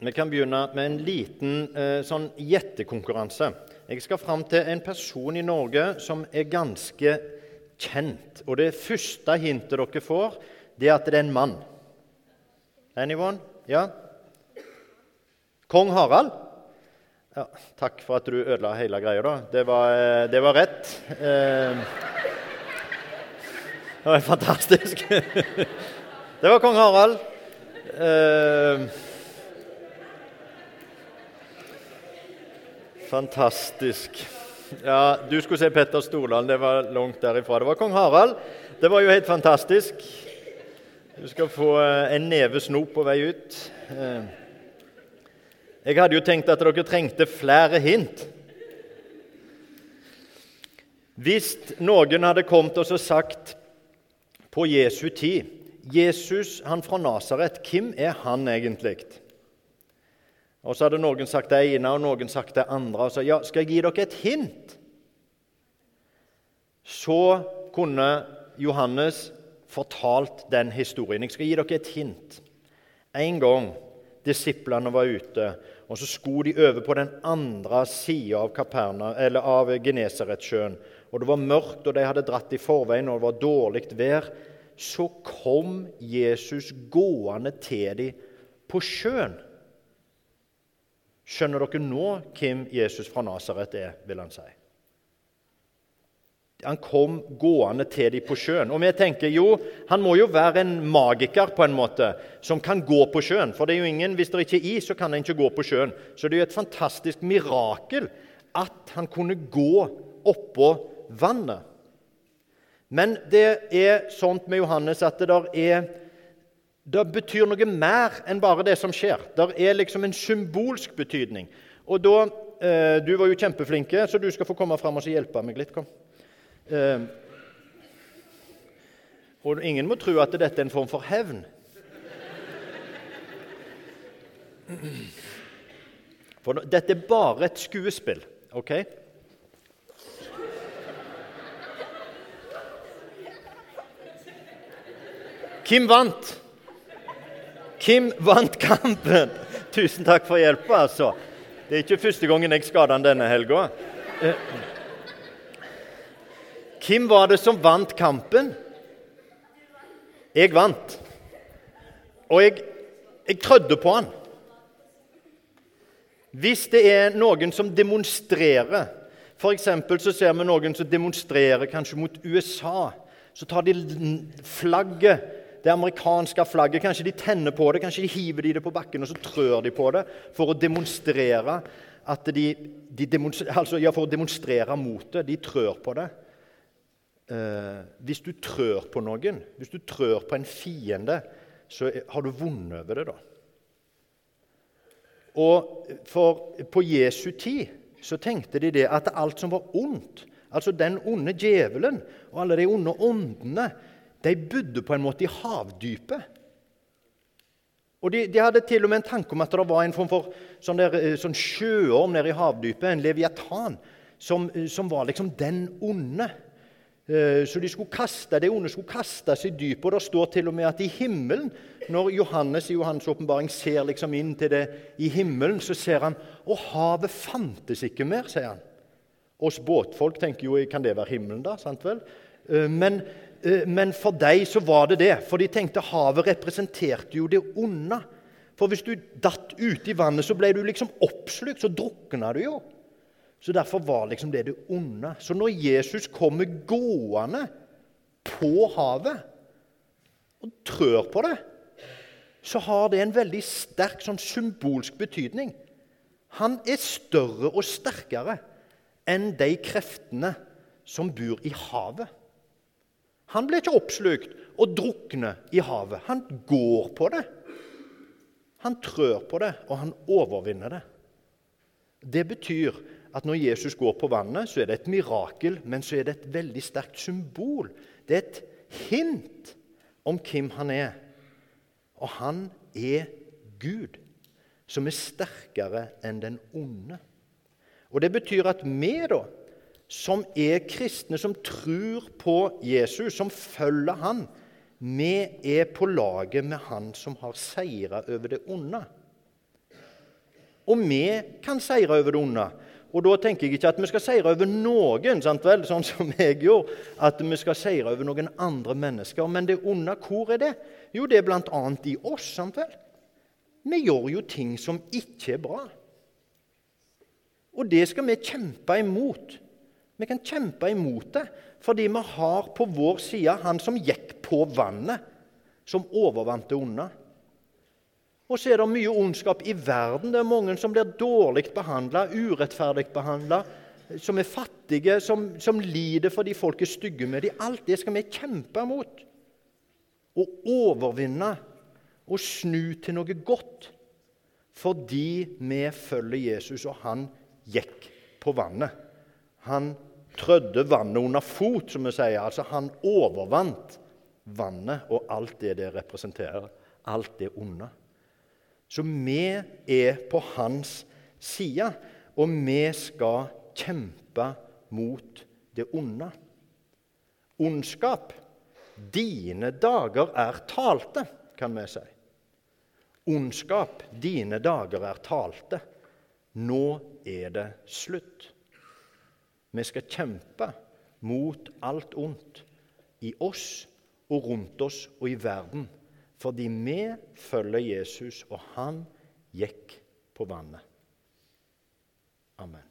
Vi kan begynne med en liten eh, sånn gjettekonkurranse. Jeg skal fram til en person i Norge som er ganske kjent. Og det første hintet dere får, det er at det er en mann. Anyone? Ja? Kong Harald? Ja, takk for at du ødela hele greia, da. Det var, eh, det var rett. Eh, det var fantastisk. Det var kong Harald. Eh, fantastisk. Ja, Du skulle se Petter Stordalen. Det var langt derifra. Det var kong Harald. Det var jo helt fantastisk. Du skal få eh, en neve snop på vei ut. Eh, jeg hadde jo tenkt at dere trengte flere hint. Hvis noen hadde kommet og sagt på Jesu tid Jesus, han fra Nasaret, hvem er han egentlig? Og Så hadde noen sagt det ene og noen sagt det andre. Og så ja, skal jeg gi dere et hint? Så kunne Johannes fortalt den historien. Jeg skal gi dere et hint. En gang disiplene var ute, og så skulle de over på den andre sida av, av Genesaretsjøen. Og det var mørkt, og de hadde dratt i forveien, og det var dårlig vær. Så kom Jesus gående til dem på sjøen. Skjønner dere nå hvem Jesus fra Nasaret er, vil han si. Han kom gående til dem på sjøen. Og vi tenker jo, han må jo være en magiker på en måte, som kan gå på sjøen. For det er jo ingen, hvis det ikke er is, så kan han ikke gå på sjøen. Så det er jo et fantastisk mirakel at han kunne gå oppå vannet. Men det er sånt med Johannes at det der er det betyr noe mer enn bare det som skjer. Det er liksom en symbolsk betydning. Og da, eh, Du var jo kjempeflinke, så du skal få komme fram og hjelpe meg litt. kom. Eh, og ingen må tro at dette er en form for hevn. For dette er bare et skuespill, OK? Kim vant? Kim vant kampen! Tusen takk for hjelpa, altså. Det er ikke første gangen jeg skader han denne helga. Hvem var det som vant kampen? Jeg vant. Og jeg, jeg trødde på han. Hvis det er noen som demonstrerer F.eks. så ser vi noen som demonstrerer kanskje mot USA. Så tar de flagget det amerikanske flagget. Kanskje de tenner på det, kanskje de hiver de det på bakken og så trør de på det for å demonstrere at de, de demonstrer, altså, ja, for å demonstrere mot det. De trør på det. Eh, hvis du trør på noen, hvis du trør på en fiende, så har du vunnet over det, da. Og for På Jesu tid så tenkte de det at alt som var ondt, altså den onde djevelen og alle de onde åndene de bodde på en måte i havdypet. Og de, de, hadde til og med en tanke om at det var en form for sånn, der, eh, sånn sjøorm nede i havdypet, en leviatan, som, eh, som var liksom den onde. Eh, så de skulle kaste, det onde skulle kastes i dypet. Og det står til og med at i himmelen, når Johannes i Johannes' åpenbaring ser liksom inn til det i himmelen, så ser han Og havet fantes ikke mer, sier han. Oss båtfolk tenker jo kan det være himmelen, da? sant vel? Men men for dem så var det det, for de tenkte havet representerte jo det onde. For hvis du datt ute i vannet, så ble du liksom oppslukt, så drukna du jo. Så derfor var liksom det det onde. Så når Jesus kommer gående på havet og trør på det, så har det en veldig sterk sånn symbolsk betydning. Han er større og sterkere enn de kreftene som bor i havet. Han blir ikke oppslukt og drukner i havet. Han går på det. Han trør på det, og han overvinner det. Det betyr at når Jesus går på vannet, så er det et mirakel, men så er det et veldig sterkt symbol. Det er et hint om hvem han er. Og han er Gud, som er sterkere enn den onde. Og Det betyr at vi da som er kristne, som tror på Jesus, som følger han, vi er på laget med han som har seira over det onde. Og vi kan seire over det onde. Og da tenker jeg ikke at vi skal seire over noen, sånn som jeg gjorde. At vi skal seire over noen andre mennesker. Men det onde, hvor er det? Jo, det er bl.a. i oss. sant vel? Vi gjør jo ting som ikke er bra. Og det skal vi kjempe imot. Vi kan kjempe imot det fordi vi har på vår side han som gikk på vannet, som overvant det onde. Og så er det mye ondskap i verden. Det er mange som blir dårlig behandla, urettferdig behandla, som er fattige, som, som, lider fordi folk er stygge med dem. Alt det skal vi kjempe mot. Og overvinne og snu til noe godt. Fordi vi følger Jesus, og han gikk på vannet. Han trødde vannet under fot, som vi sier. Altså, han overvant vannet og alt det det representerer. Alt det onde. Så vi er på hans side, og vi skal kjempe mot det onde. Ondskap. Dine dager er talte, kan vi si. Ondskap. Dine dager er talte. Nå er det slutt. Vi skal kjempe mot alt ondt i oss og rundt oss og i verden. Fordi vi følger Jesus, og han gikk på vannet. Amen.